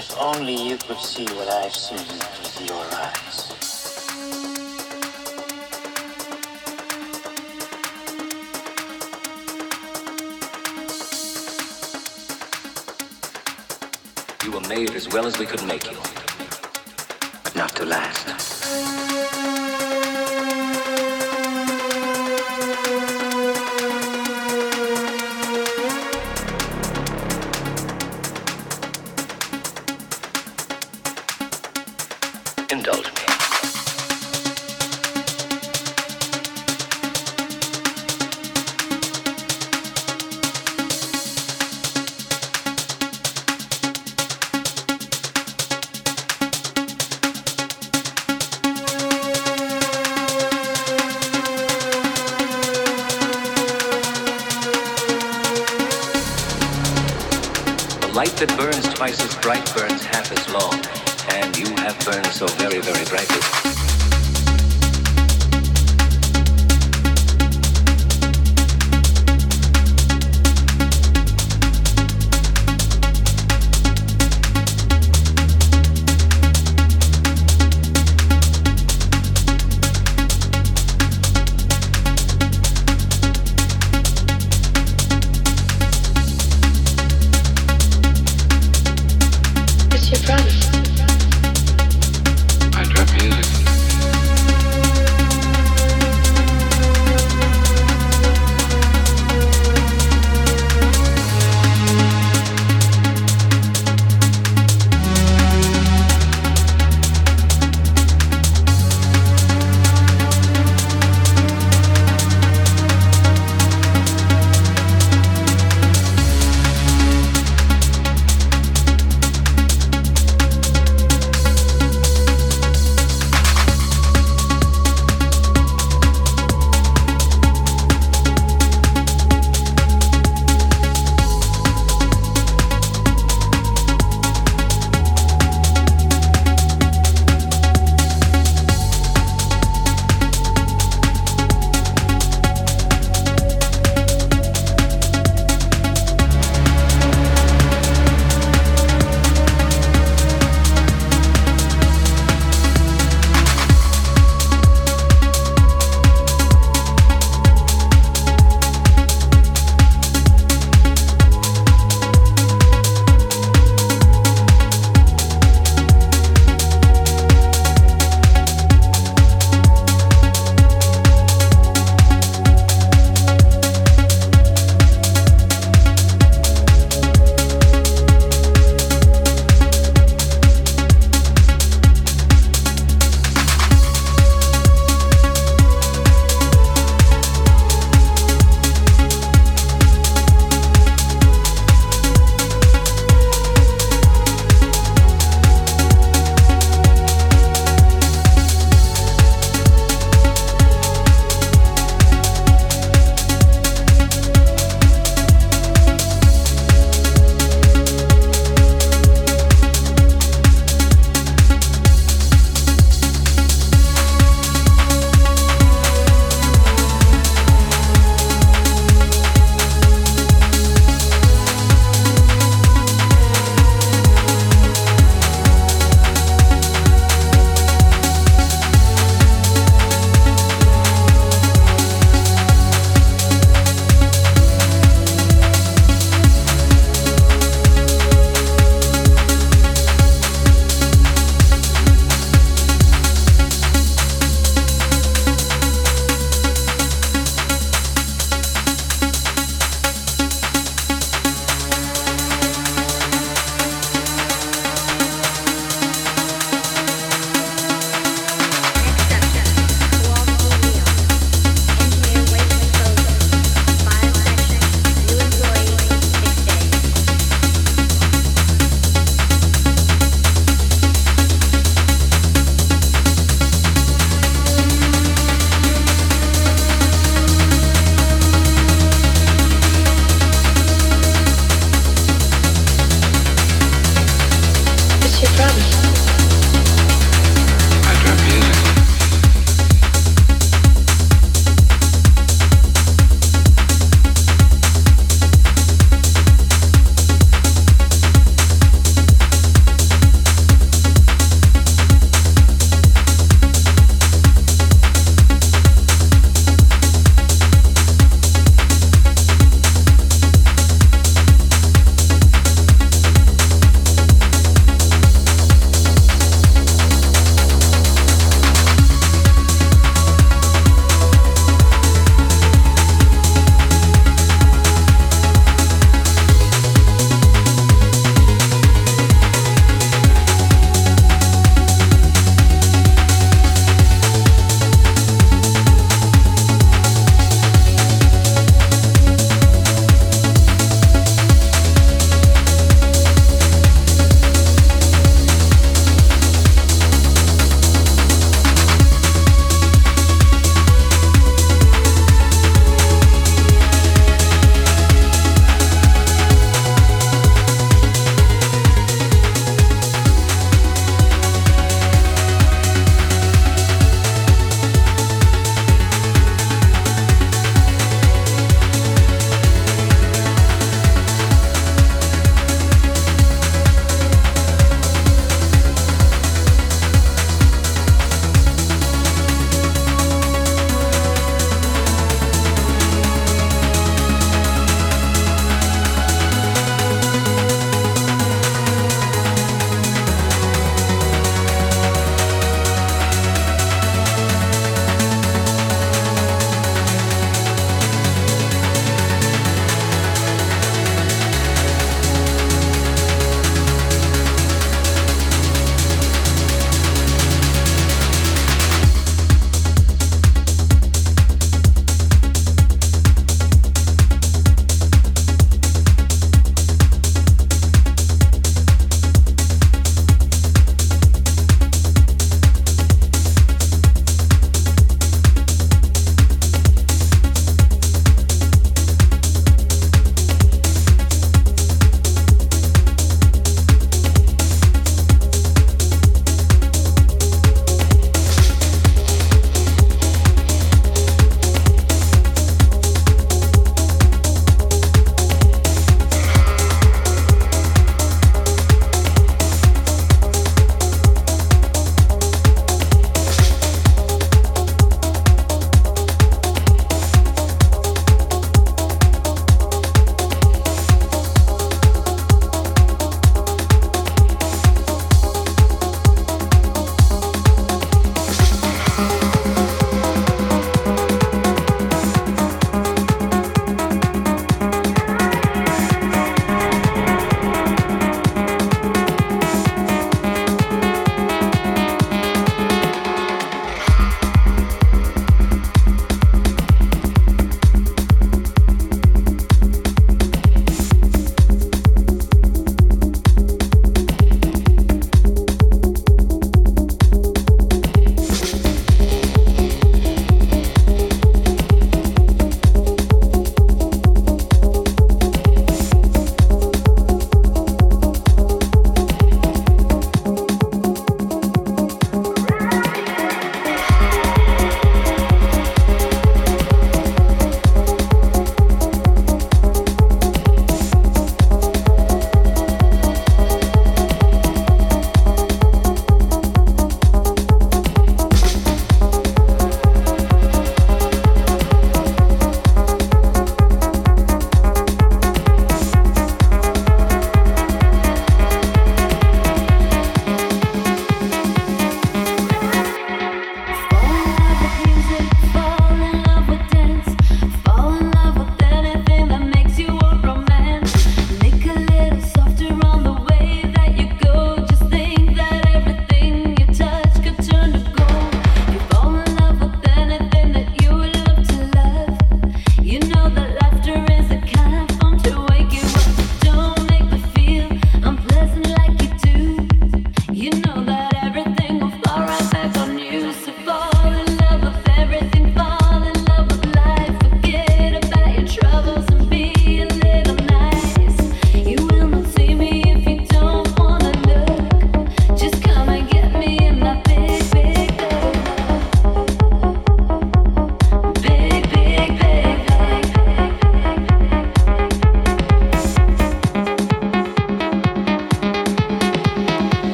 If only you could see what I've seen with your eyes. You were made as well as we could make you, but not to last. Twice as bright burns half as long, and you have burned so very, very brightly.